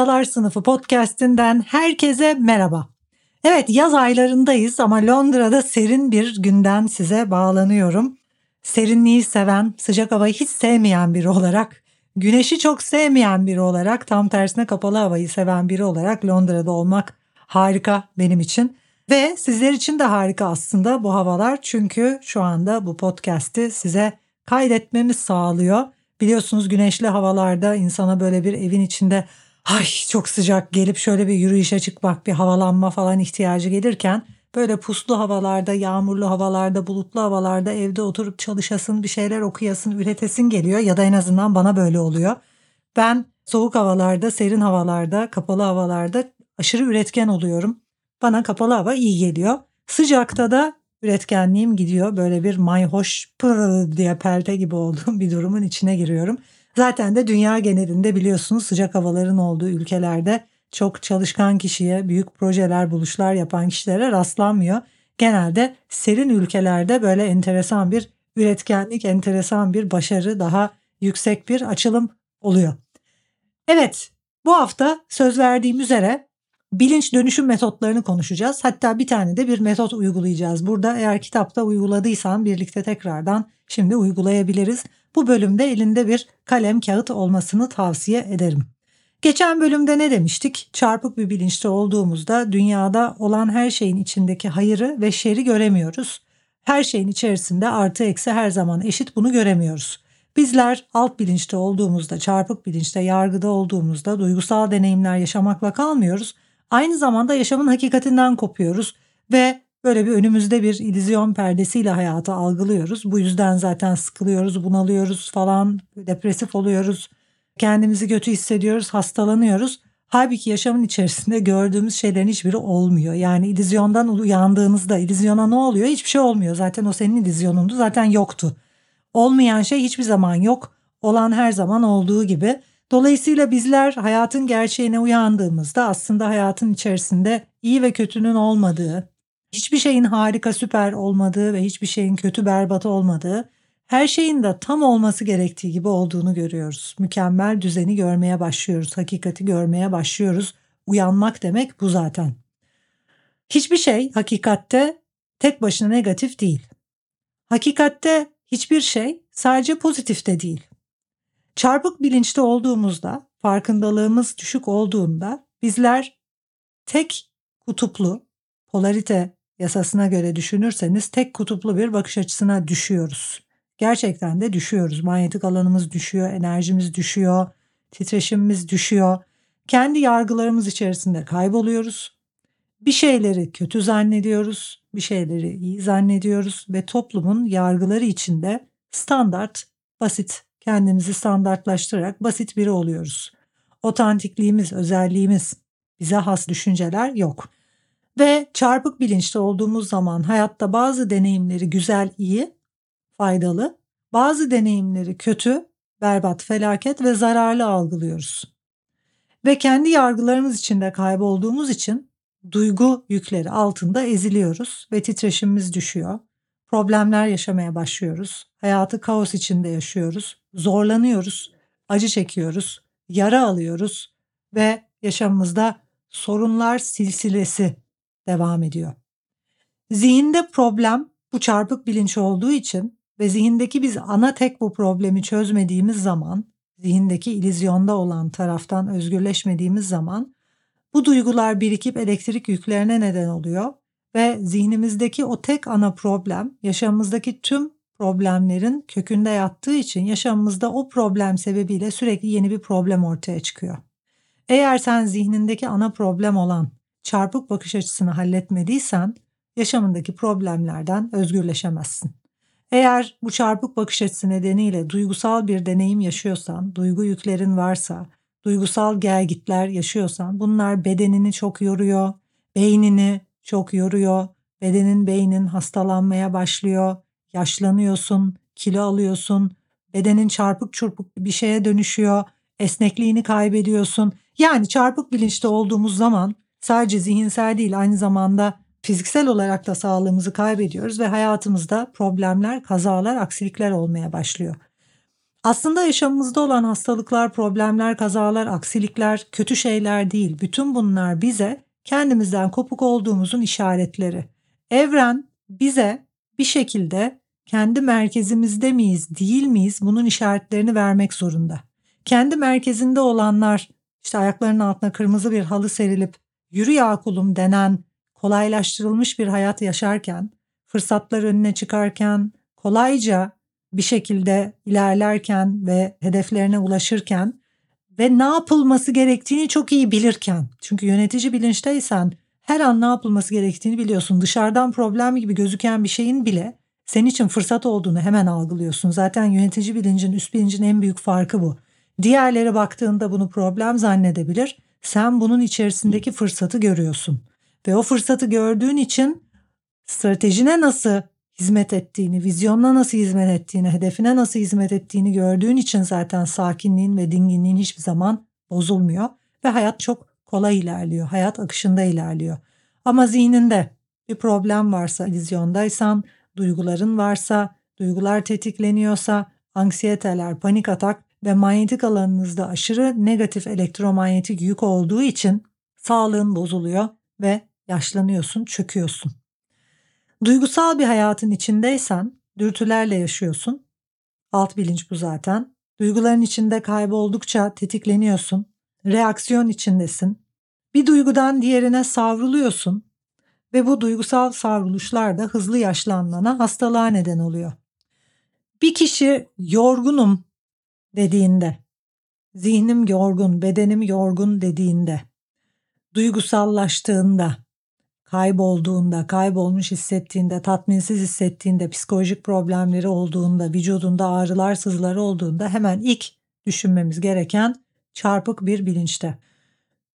Ustalar Sınıfı podcast'inden herkese merhaba. Evet yaz aylarındayız ama Londra'da serin bir günden size bağlanıyorum. Serinliği seven, sıcak havayı hiç sevmeyen biri olarak, güneşi çok sevmeyen biri olarak, tam tersine kapalı havayı seven biri olarak Londra'da olmak harika benim için. Ve sizler için de harika aslında bu havalar çünkü şu anda bu podcast'i size kaydetmemiz sağlıyor. Biliyorsunuz güneşli havalarda insana böyle bir evin içinde ay çok sıcak gelip şöyle bir yürüyüşe çıkmak bir havalanma falan ihtiyacı gelirken böyle puslu havalarda, yağmurlu havalarda, bulutlu havalarda evde oturup çalışasın, bir şeyler okuyasın, üretesin geliyor ya da en azından bana böyle oluyor. Ben soğuk havalarda, serin havalarda, kapalı havalarda aşırı üretken oluyorum. Bana kapalı hava iyi geliyor. Sıcakta da üretkenliğim gidiyor. Böyle bir mayhoş pır diye pelte gibi olduğum bir durumun içine giriyorum. Zaten de dünya genelinde biliyorsunuz sıcak havaların olduğu ülkelerde çok çalışkan kişiye, büyük projeler, buluşlar yapan kişilere rastlanmıyor. Genelde serin ülkelerde böyle enteresan bir üretkenlik, enteresan bir başarı, daha yüksek bir açılım oluyor. Evet, bu hafta söz verdiğim üzere bilinç dönüşüm metotlarını konuşacağız. Hatta bir tane de bir metot uygulayacağız. Burada eğer kitapta uyguladıysan birlikte tekrardan şimdi uygulayabiliriz. Bu bölümde elinde bir kalem kağıt olmasını tavsiye ederim. Geçen bölümde ne demiştik? Çarpık bir bilinçte olduğumuzda dünyada olan her şeyin içindeki hayırı ve şeri göremiyoruz. Her şeyin içerisinde artı eksi her zaman eşit bunu göremiyoruz. Bizler alt bilinçte olduğumuzda, çarpık bilinçte, yargıda olduğumuzda duygusal deneyimler yaşamakla kalmıyoruz. Aynı zamanda yaşamın hakikatinden kopuyoruz ve böyle bir önümüzde bir illüzyon perdesiyle hayatı algılıyoruz. Bu yüzden zaten sıkılıyoruz, bunalıyoruz falan, depresif oluyoruz kendimizi kötü hissediyoruz, hastalanıyoruz. Halbuki yaşamın içerisinde gördüğümüz şeylerin hiçbiri olmuyor. Yani illüzyondan uyandığınızda illüzyona ne oluyor? Hiçbir şey olmuyor. Zaten o senin illüzyonundu. Zaten yoktu. Olmayan şey hiçbir zaman yok. Olan her zaman olduğu gibi. Dolayısıyla bizler hayatın gerçeğine uyandığımızda aslında hayatın içerisinde iyi ve kötünün olmadığı, hiçbir şeyin harika süper olmadığı ve hiçbir şeyin kötü berbat olmadığı her şeyin de tam olması gerektiği gibi olduğunu görüyoruz. Mükemmel düzeni görmeye başlıyoruz, hakikati görmeye başlıyoruz. Uyanmak demek bu zaten. Hiçbir şey hakikatte tek başına negatif değil. Hakikatte hiçbir şey sadece pozitif de değil. Çarpık bilinçte olduğumuzda, farkındalığımız düşük olduğunda bizler tek kutuplu, polarite yasasına göre düşünürseniz tek kutuplu bir bakış açısına düşüyoruz gerçekten de düşüyoruz. Manyetik alanımız düşüyor, enerjimiz düşüyor, titreşimimiz düşüyor. Kendi yargılarımız içerisinde kayboluyoruz. Bir şeyleri kötü zannediyoruz, bir şeyleri iyi zannediyoruz ve toplumun yargıları içinde standart, basit, kendimizi standartlaştırarak basit biri oluyoruz. Otantikliğimiz, özelliğimiz, bize has düşünceler yok. Ve çarpık bilinçte olduğumuz zaman hayatta bazı deneyimleri güzel, iyi faydalı, bazı deneyimleri kötü, berbat, felaket ve zararlı algılıyoruz. Ve kendi yargılarımız içinde kaybolduğumuz için duygu yükleri altında eziliyoruz ve titreşimimiz düşüyor. Problemler yaşamaya başlıyoruz. Hayatı kaos içinde yaşıyoruz. Zorlanıyoruz, acı çekiyoruz, yara alıyoruz ve yaşamımızda sorunlar silsilesi devam ediyor. Zihinde problem bu çarpık bilinç olduğu için ve zihindeki biz ana tek bu problemi çözmediğimiz zaman, zihindeki ilizyonda olan taraftan özgürleşmediğimiz zaman bu duygular birikip elektrik yüklerine neden oluyor ve zihnimizdeki o tek ana problem yaşamımızdaki tüm problemlerin kökünde yattığı için yaşamımızda o problem sebebiyle sürekli yeni bir problem ortaya çıkıyor. Eğer sen zihnindeki ana problem olan çarpık bakış açısını halletmediysen yaşamındaki problemlerden özgürleşemezsin. Eğer bu çarpık bakış açısı nedeniyle duygusal bir deneyim yaşıyorsan, duygu yüklerin varsa, duygusal gelgitler yaşıyorsan bunlar bedenini çok yoruyor, beynini çok yoruyor, bedenin beynin hastalanmaya başlıyor, yaşlanıyorsun, kilo alıyorsun, bedenin çarpık çırpık bir şeye dönüşüyor, esnekliğini kaybediyorsun. Yani çarpık bilinçte olduğumuz zaman sadece zihinsel değil aynı zamanda fiziksel olarak da sağlığımızı kaybediyoruz ve hayatımızda problemler, kazalar, aksilikler olmaya başlıyor. Aslında yaşamımızda olan hastalıklar, problemler, kazalar, aksilikler kötü şeyler değil. Bütün bunlar bize kendimizden kopuk olduğumuzun işaretleri. Evren bize bir şekilde kendi merkezimizde miyiz, değil miyiz bunun işaretlerini vermek zorunda. Kendi merkezinde olanlar işte ayaklarının altına kırmızı bir halı serilip yürü ya kulum denen kolaylaştırılmış bir hayat yaşarken, fırsatlar önüne çıkarken, kolayca bir şekilde ilerlerken ve hedeflerine ulaşırken ve ne yapılması gerektiğini çok iyi bilirken. Çünkü yönetici bilinçteysen her an ne yapılması gerektiğini biliyorsun. Dışarıdan problem gibi gözüken bir şeyin bile senin için fırsat olduğunu hemen algılıyorsun. Zaten yönetici bilincin, üst bilincin en büyük farkı bu. Diğerleri baktığında bunu problem zannedebilir. Sen bunun içerisindeki fırsatı görüyorsun. Ve o fırsatı gördüğün için stratejine nasıl hizmet ettiğini, vizyonuna nasıl hizmet ettiğini, hedefine nasıl hizmet ettiğini gördüğün için zaten sakinliğin ve dinginliğin hiçbir zaman bozulmuyor ve hayat çok kolay ilerliyor. Hayat akışında ilerliyor. Ama zihninde bir problem varsa, vizyondaysan, duyguların varsa, duygular tetikleniyorsa, anksiyeteler, panik atak ve manyetik alanınızda aşırı negatif elektromanyetik yük olduğu için sağlığın bozuluyor ve yaşlanıyorsun, çöküyorsun. Duygusal bir hayatın içindeysen dürtülerle yaşıyorsun. Alt bilinç bu zaten. Duyguların içinde kayboldukça tetikleniyorsun. Reaksiyon içindesin. Bir duygudan diğerine savruluyorsun ve bu duygusal savruluşlar da hızlı yaşlanmana, hastalığa neden oluyor. Bir kişi yorgunum dediğinde, zihnim yorgun, bedenim yorgun dediğinde, duygusallaştığında, kaybolduğunda, kaybolmuş hissettiğinde, tatminsiz hissettiğinde, psikolojik problemleri olduğunda, vücudunda ağrılar, sızılar olduğunda hemen ilk düşünmemiz gereken çarpık bir bilinçte.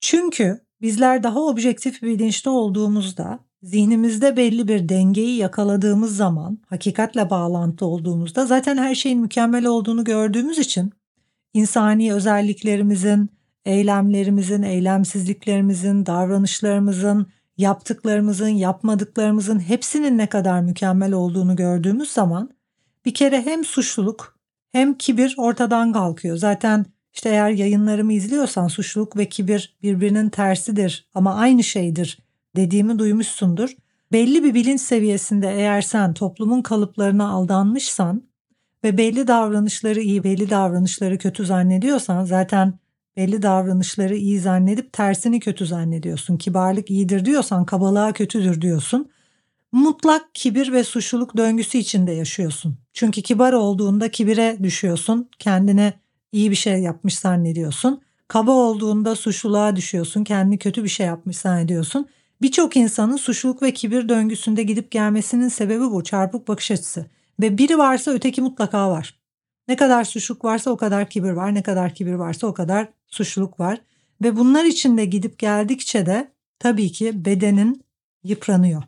Çünkü bizler daha objektif bir bilinçte olduğumuzda, zihnimizde belli bir dengeyi yakaladığımız zaman, hakikatle bağlantı olduğumuzda zaten her şeyin mükemmel olduğunu gördüğümüz için insani özelliklerimizin, eylemlerimizin, eylemsizliklerimizin, davranışlarımızın, yaptıklarımızın, yapmadıklarımızın hepsinin ne kadar mükemmel olduğunu gördüğümüz zaman bir kere hem suçluluk hem kibir ortadan kalkıyor. Zaten işte eğer yayınlarımı izliyorsan suçluluk ve kibir birbirinin tersidir ama aynı şeydir dediğimi duymuşsundur. Belli bir bilinç seviyesinde eğer sen toplumun kalıplarına aldanmışsan ve belli davranışları iyi, belli davranışları kötü zannediyorsan zaten belli davranışları iyi zannedip tersini kötü zannediyorsun. Kibarlık iyidir diyorsan kabalığa kötüdür diyorsun. Mutlak kibir ve suçluluk döngüsü içinde yaşıyorsun. Çünkü kibar olduğunda kibire düşüyorsun. Kendine iyi bir şey yapmış zannediyorsun. Kaba olduğunda suçluluğa düşüyorsun. Kendini kötü bir şey yapmış zannediyorsun. Birçok insanın suçluluk ve kibir döngüsünde gidip gelmesinin sebebi bu çarpık bakış açısı. Ve biri varsa öteki mutlaka var. Ne kadar suçluluk varsa o kadar kibir var. Ne kadar kibir varsa o kadar suçluluk var. Ve bunlar içinde gidip geldikçe de tabii ki bedenin yıpranıyor.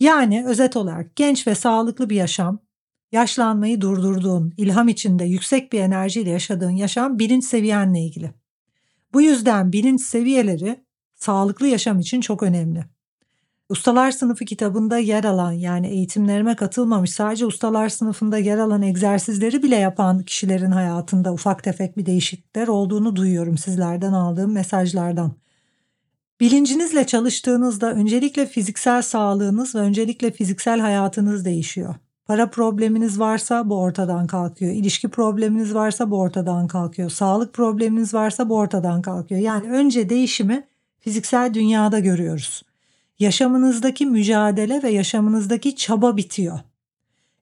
Yani özet olarak genç ve sağlıklı bir yaşam, yaşlanmayı durdurduğun, ilham içinde yüksek bir enerjiyle yaşadığın yaşam bilinç seviyenle ilgili. Bu yüzden bilinç seviyeleri sağlıklı yaşam için çok önemli. Ustalar sınıfı kitabında yer alan yani eğitimlerime katılmamış sadece ustalar sınıfında yer alan egzersizleri bile yapan kişilerin hayatında ufak tefek bir değişiklikler olduğunu duyuyorum sizlerden aldığım mesajlardan. Bilincinizle çalıştığınızda öncelikle fiziksel sağlığınız ve öncelikle fiziksel hayatınız değişiyor. Para probleminiz varsa bu ortadan kalkıyor. İlişki probleminiz varsa bu ortadan kalkıyor. Sağlık probleminiz varsa bu ortadan kalkıyor. Yani önce değişimi fiziksel dünyada görüyoruz yaşamınızdaki mücadele ve yaşamınızdaki çaba bitiyor.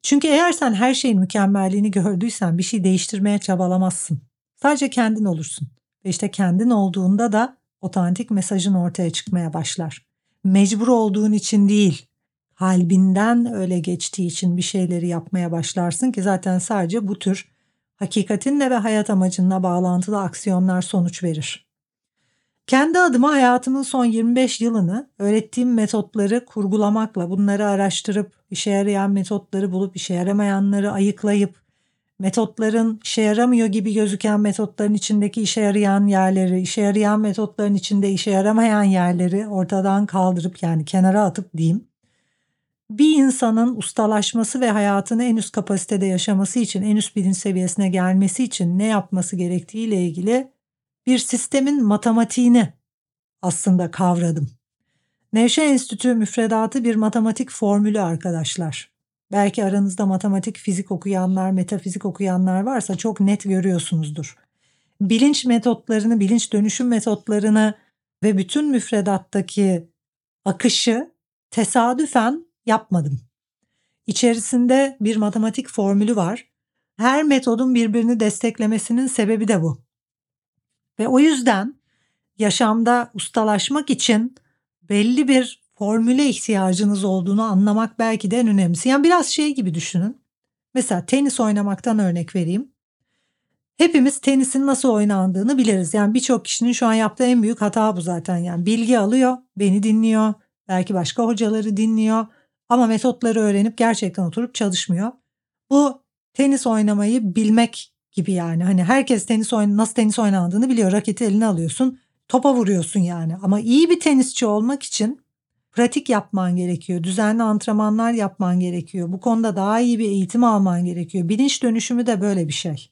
Çünkü eğer sen her şeyin mükemmelliğini gördüysen bir şey değiştirmeye çabalamazsın. Sadece kendin olursun. Ve işte kendin olduğunda da otantik mesajın ortaya çıkmaya başlar. Mecbur olduğun için değil, halbinden öyle geçtiği için bir şeyleri yapmaya başlarsın ki zaten sadece bu tür hakikatinle ve hayat amacınla bağlantılı aksiyonlar sonuç verir. Kendi adıma hayatımın son 25 yılını öğrettiğim metotları kurgulamakla, bunları araştırıp, işe yarayan metotları bulup, işe yaramayanları ayıklayıp, metotların işe yaramıyor gibi gözüken metotların içindeki işe yarayan yerleri, işe yarayan metotların içinde işe yaramayan yerleri ortadan kaldırıp yani kenara atıp diyeyim. Bir insanın ustalaşması ve hayatını en üst kapasitede yaşaması için, en üst bilinç seviyesine gelmesi için ne yapması gerektiği ile ilgili bir sistemin matematiğini aslında kavradım. Nevşehir Enstitü müfredatı bir matematik formülü arkadaşlar. Belki aranızda matematik, fizik okuyanlar, metafizik okuyanlar varsa çok net görüyorsunuzdur. Bilinç metotlarını, bilinç dönüşüm metotlarını ve bütün müfredattaki akışı tesadüfen yapmadım. İçerisinde bir matematik formülü var. Her metodun birbirini desteklemesinin sebebi de bu. Ve o yüzden yaşamda ustalaşmak için belli bir formüle ihtiyacınız olduğunu anlamak belki de en önemlisi. Yani biraz şey gibi düşünün. Mesela tenis oynamaktan örnek vereyim. Hepimiz tenisin nasıl oynandığını biliriz. Yani birçok kişinin şu an yaptığı en büyük hata bu zaten. Yani bilgi alıyor, beni dinliyor, belki başka hocaları dinliyor ama metotları öğrenip gerçekten oturup çalışmıyor. Bu tenis oynamayı bilmek gibi yani. Hani herkes tenis oyn nasıl tenis oynandığını biliyor. Raketi eline alıyorsun, topa vuruyorsun yani. Ama iyi bir tenisçi olmak için pratik yapman gerekiyor. Düzenli antrenmanlar yapman gerekiyor. Bu konuda daha iyi bir eğitim alman gerekiyor. Bilinç dönüşümü de böyle bir şey.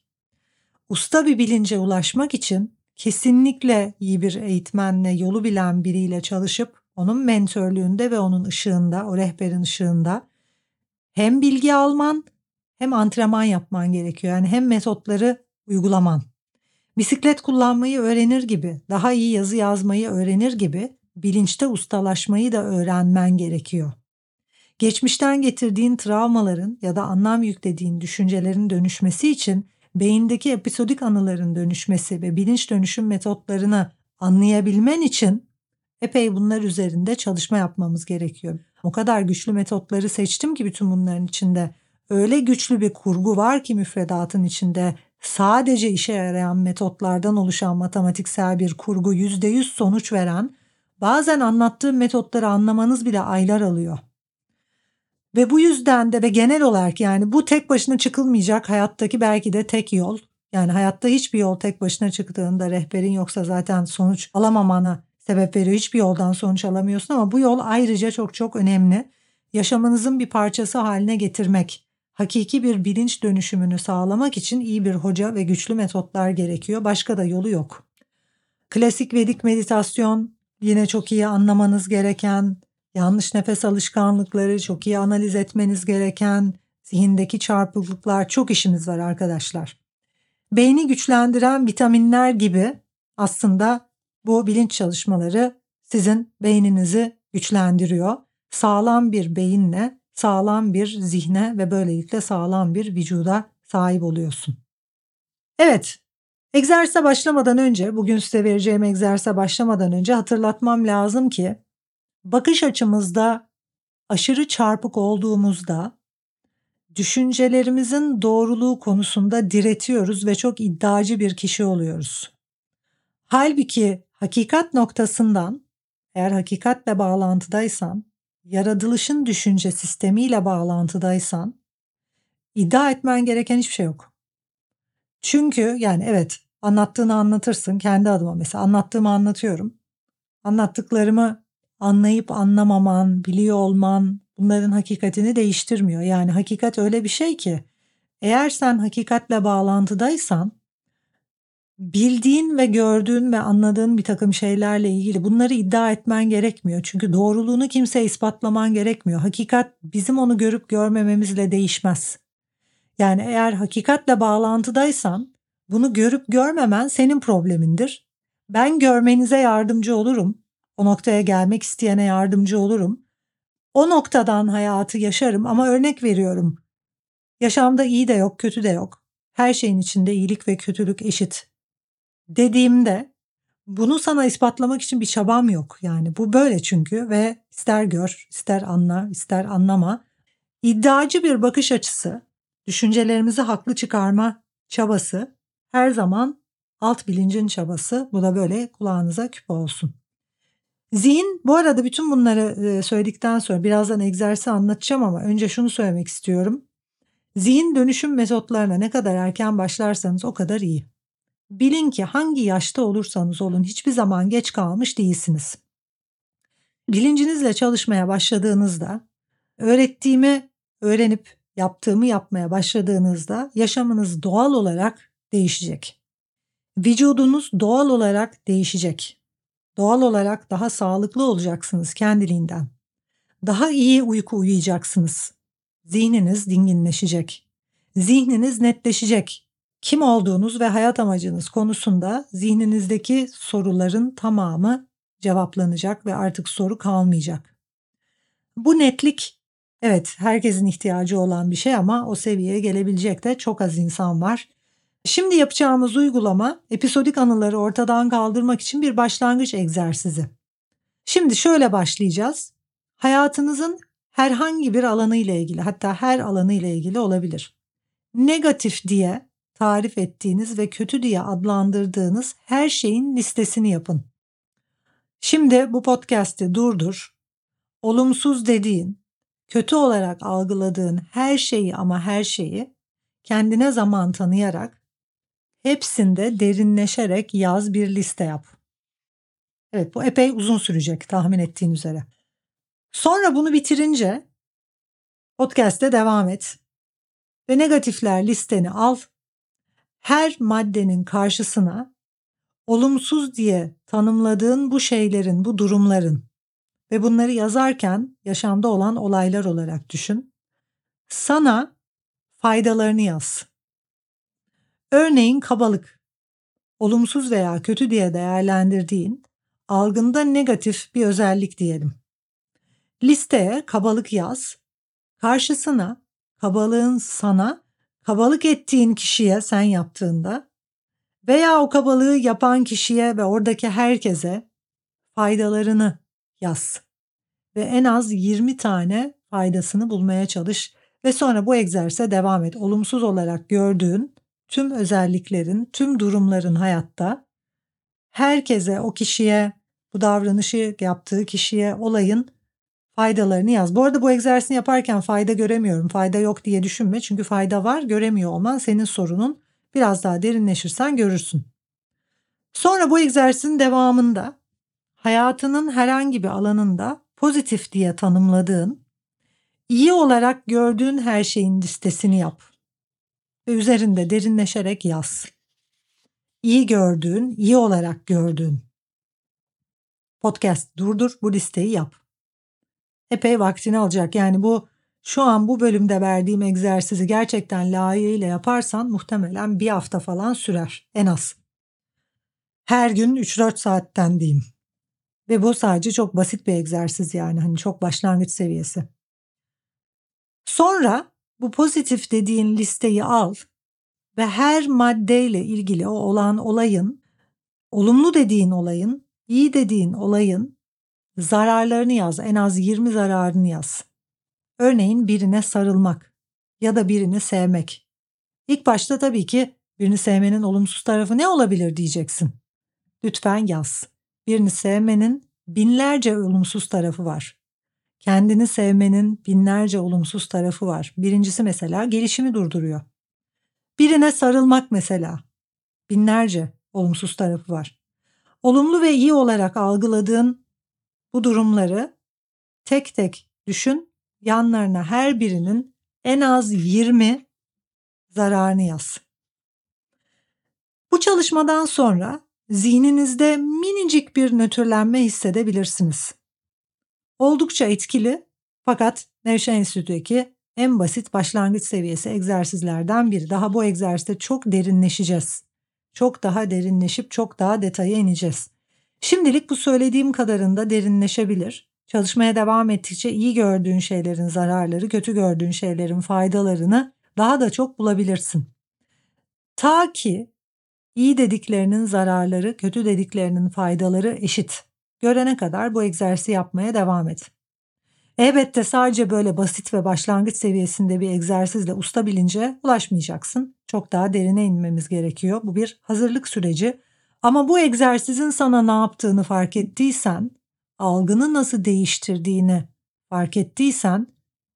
Usta bir bilince ulaşmak için kesinlikle iyi bir eğitmenle, yolu bilen biriyle çalışıp onun mentörlüğünde ve onun ışığında, o rehberin ışığında hem bilgi alman hem antrenman yapman gerekiyor. Yani hem metotları uygulaman. Bisiklet kullanmayı öğrenir gibi, daha iyi yazı yazmayı öğrenir gibi bilinçte ustalaşmayı da öğrenmen gerekiyor. Geçmişten getirdiğin travmaların ya da anlam yüklediğin düşüncelerin dönüşmesi için beyindeki episodik anıların dönüşmesi ve bilinç dönüşüm metotlarını anlayabilmen için epey bunlar üzerinde çalışma yapmamız gerekiyor. O kadar güçlü metotları seçtim ki bütün bunların içinde öyle güçlü bir kurgu var ki müfredatın içinde sadece işe yarayan metotlardan oluşan matematiksel bir kurgu %100 sonuç veren bazen anlattığım metotları anlamanız bile aylar alıyor. Ve bu yüzden de ve genel olarak yani bu tek başına çıkılmayacak hayattaki belki de tek yol. Yani hayatta hiçbir yol tek başına çıktığında rehberin yoksa zaten sonuç alamamana sebep veriyor. Hiçbir yoldan sonuç alamıyorsun ama bu yol ayrıca çok çok önemli. Yaşamınızın bir parçası haline getirmek, hakiki bir bilinç dönüşümünü sağlamak için iyi bir hoca ve güçlü metotlar gerekiyor. Başka da yolu yok. Klasik Vedik meditasyon yine çok iyi anlamanız gereken, yanlış nefes alışkanlıkları çok iyi analiz etmeniz gereken, zihindeki çarpıklıklar çok işimiz var arkadaşlar. Beyni güçlendiren vitaminler gibi aslında bu bilinç çalışmaları sizin beyninizi güçlendiriyor. Sağlam bir beyinle sağlam bir zihne ve böylelikle sağlam bir vücuda sahip oluyorsun. Evet, egzersize başlamadan önce, bugün size vereceğim egzersize başlamadan önce hatırlatmam lazım ki bakış açımızda aşırı çarpık olduğumuzda düşüncelerimizin doğruluğu konusunda diretiyoruz ve çok iddiacı bir kişi oluyoruz. Halbuki hakikat noktasından eğer hakikatle bağlantıdaysan yaratılışın düşünce sistemiyle bağlantıdaysan iddia etmen gereken hiçbir şey yok. Çünkü yani evet anlattığını anlatırsın kendi adıma mesela anlattığımı anlatıyorum. Anlattıklarımı anlayıp anlamaman, biliyor olman bunların hakikatini değiştirmiyor. Yani hakikat öyle bir şey ki eğer sen hakikatle bağlantıdaysan bildiğin ve gördüğün ve anladığın bir takım şeylerle ilgili bunları iddia etmen gerekmiyor. Çünkü doğruluğunu kimse ispatlaman gerekmiyor. Hakikat bizim onu görüp görmememizle değişmez. Yani eğer hakikatle bağlantıdaysan bunu görüp görmemen senin problemindir. Ben görmenize yardımcı olurum. O noktaya gelmek isteyene yardımcı olurum. O noktadan hayatı yaşarım ama örnek veriyorum. Yaşamda iyi de yok, kötü de yok. Her şeyin içinde iyilik ve kötülük eşit dediğimde Bunu sana ispatlamak için bir çabam yok. Yani bu böyle çünkü ve ister gör, ister anla, ister anlama. İddiacı bir bakış açısı, düşüncelerimizi haklı çıkarma çabası her zaman alt bilincin çabası. Bu da böyle kulağınıza küpe olsun. Zihin bu arada bütün bunları e, söyledikten sonra birazdan egzersizi anlatacağım ama önce şunu söylemek istiyorum. Zihin dönüşüm metotlarına ne kadar erken başlarsanız o kadar iyi. Bilin ki hangi yaşta olursanız olun hiçbir zaman geç kalmış değilsiniz. Bilincinizle çalışmaya başladığınızda, öğrettiğimi öğrenip yaptığımı yapmaya başladığınızda yaşamınız doğal olarak değişecek. Vücudunuz doğal olarak değişecek. Doğal olarak daha sağlıklı olacaksınız kendiliğinden. Daha iyi uyku uyuyacaksınız. Zihniniz dinginleşecek. Zihniniz netleşecek. Kim olduğunuz ve hayat amacınız konusunda zihninizdeki soruların tamamı cevaplanacak ve artık soru kalmayacak. Bu netlik evet herkesin ihtiyacı olan bir şey ama o seviyeye gelebilecek de çok az insan var. Şimdi yapacağımız uygulama episodik anıları ortadan kaldırmak için bir başlangıç egzersizi. Şimdi şöyle başlayacağız. Hayatınızın herhangi bir alanı ile ilgili hatta her alanı ile ilgili olabilir. Negatif diye tarif ettiğiniz ve kötü diye adlandırdığınız her şeyin listesini yapın. Şimdi bu podcast'i durdur. Olumsuz dediğin, kötü olarak algıladığın her şeyi ama her şeyi kendine zaman tanıyarak hepsinde derinleşerek yaz bir liste yap. Evet bu epey uzun sürecek tahmin ettiğin üzere. Sonra bunu bitirince podcast'te devam et. Ve negatifler listeni al. Her maddenin karşısına olumsuz diye tanımladığın bu şeylerin, bu durumların ve bunları yazarken yaşamda olan olaylar olarak düşün. Sana faydalarını yaz. Örneğin kabalık. Olumsuz veya kötü diye değerlendirdiğin, algında negatif bir özellik diyelim. Listeye kabalık yaz. Karşısına kabalığın sana, kabalık ettiğin kişiye sen yaptığında veya o kabalığı yapan kişiye ve oradaki herkese faydalarını yaz. Ve en az 20 tane faydasını bulmaya çalış ve sonra bu egzersize devam et. Olumsuz olarak gördüğün tüm özelliklerin, tüm durumların hayatta herkese, o kişiye, bu davranışı yaptığı kişiye, olayın faydalarını yaz. Bu arada bu egzersizini yaparken fayda göremiyorum, fayda yok diye düşünme. Çünkü fayda var, göremiyor olman senin sorunun. Biraz daha derinleşirsen görürsün. Sonra bu egzersizin devamında hayatının herhangi bir alanında pozitif diye tanımladığın, iyi olarak gördüğün her şeyin listesini yap ve üzerinde derinleşerek yaz. İyi gördüğün, iyi olarak gördüğün. Podcast durdur, bu listeyi yap epey vaktini alacak. Yani bu şu an bu bölümde verdiğim egzersizi gerçekten layığıyla yaparsan muhtemelen bir hafta falan sürer en az. Her gün 3-4 saatten diyeyim. Ve bu sadece çok basit bir egzersiz yani hani çok başlangıç seviyesi. Sonra bu pozitif dediğin listeyi al ve her maddeyle ilgili o olan olayın, olumlu dediğin olayın, iyi dediğin olayın Zararlarını yaz, en az 20 zararını yaz. Örneğin birine sarılmak ya da birini sevmek. İlk başta tabii ki birini sevmenin olumsuz tarafı ne olabilir diyeceksin. Lütfen yaz. Birini sevmenin binlerce olumsuz tarafı var. Kendini sevmenin binlerce olumsuz tarafı var. Birincisi mesela gelişimi durduruyor. Birine sarılmak mesela binlerce olumsuz tarafı var. Olumlu ve iyi olarak algıladığın bu durumları tek tek düşün. Yanlarına her birinin en az 20 zararını yaz. Bu çalışmadan sonra zihninizde minicik bir nötrlenme hissedebilirsiniz. Oldukça etkili fakat Nevşehir Enstitü'deki en basit başlangıç seviyesi egzersizlerden biri. Daha bu egzersizde çok derinleşeceğiz. Çok daha derinleşip çok daha detaya ineceğiz. Şimdilik bu söylediğim kadarında derinleşebilir. Çalışmaya devam ettikçe iyi gördüğün şeylerin zararları, kötü gördüğün şeylerin faydalarını daha da çok bulabilirsin. Ta ki İyi dediklerinin zararları, kötü dediklerinin faydaları eşit. Görene kadar bu egzersizi yapmaya devam et. Elbette sadece böyle basit ve başlangıç seviyesinde bir egzersizle usta bilince ulaşmayacaksın. Çok daha derine inmemiz gerekiyor. Bu bir hazırlık süreci. Ama bu egzersizin sana ne yaptığını fark ettiysen, algını nasıl değiştirdiğini fark ettiysen,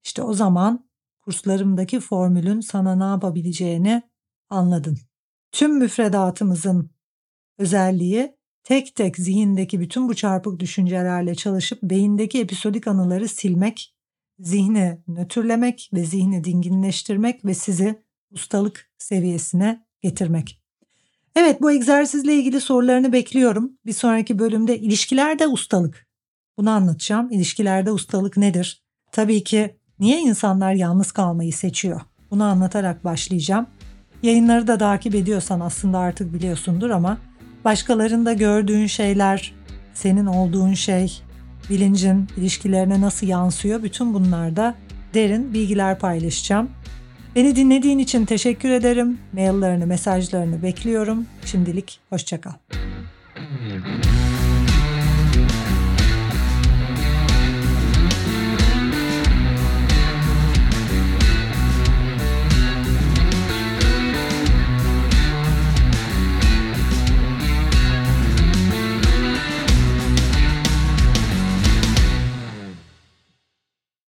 işte o zaman kurslarımdaki formülün sana ne yapabileceğini anladın. Tüm müfredatımızın özelliği tek tek zihindeki bütün bu çarpık düşüncelerle çalışıp beyindeki episodik anıları silmek, zihni nötrlemek ve zihni dinginleştirmek ve sizi ustalık seviyesine getirmek. Evet bu egzersizle ilgili sorularını bekliyorum. Bir sonraki bölümde ilişkilerde ustalık. Bunu anlatacağım. İlişkilerde ustalık nedir? Tabii ki niye insanlar yalnız kalmayı seçiyor? Bunu anlatarak başlayacağım. Yayınları da takip ediyorsan aslında artık biliyorsundur ama başkalarında gördüğün şeyler, senin olduğun şey, bilincin ilişkilerine nasıl yansıyor bütün bunlarda derin bilgiler paylaşacağım. Beni dinlediğin için teşekkür ederim. Maillerını, mesajlarını bekliyorum. Şimdilik hoşçakal.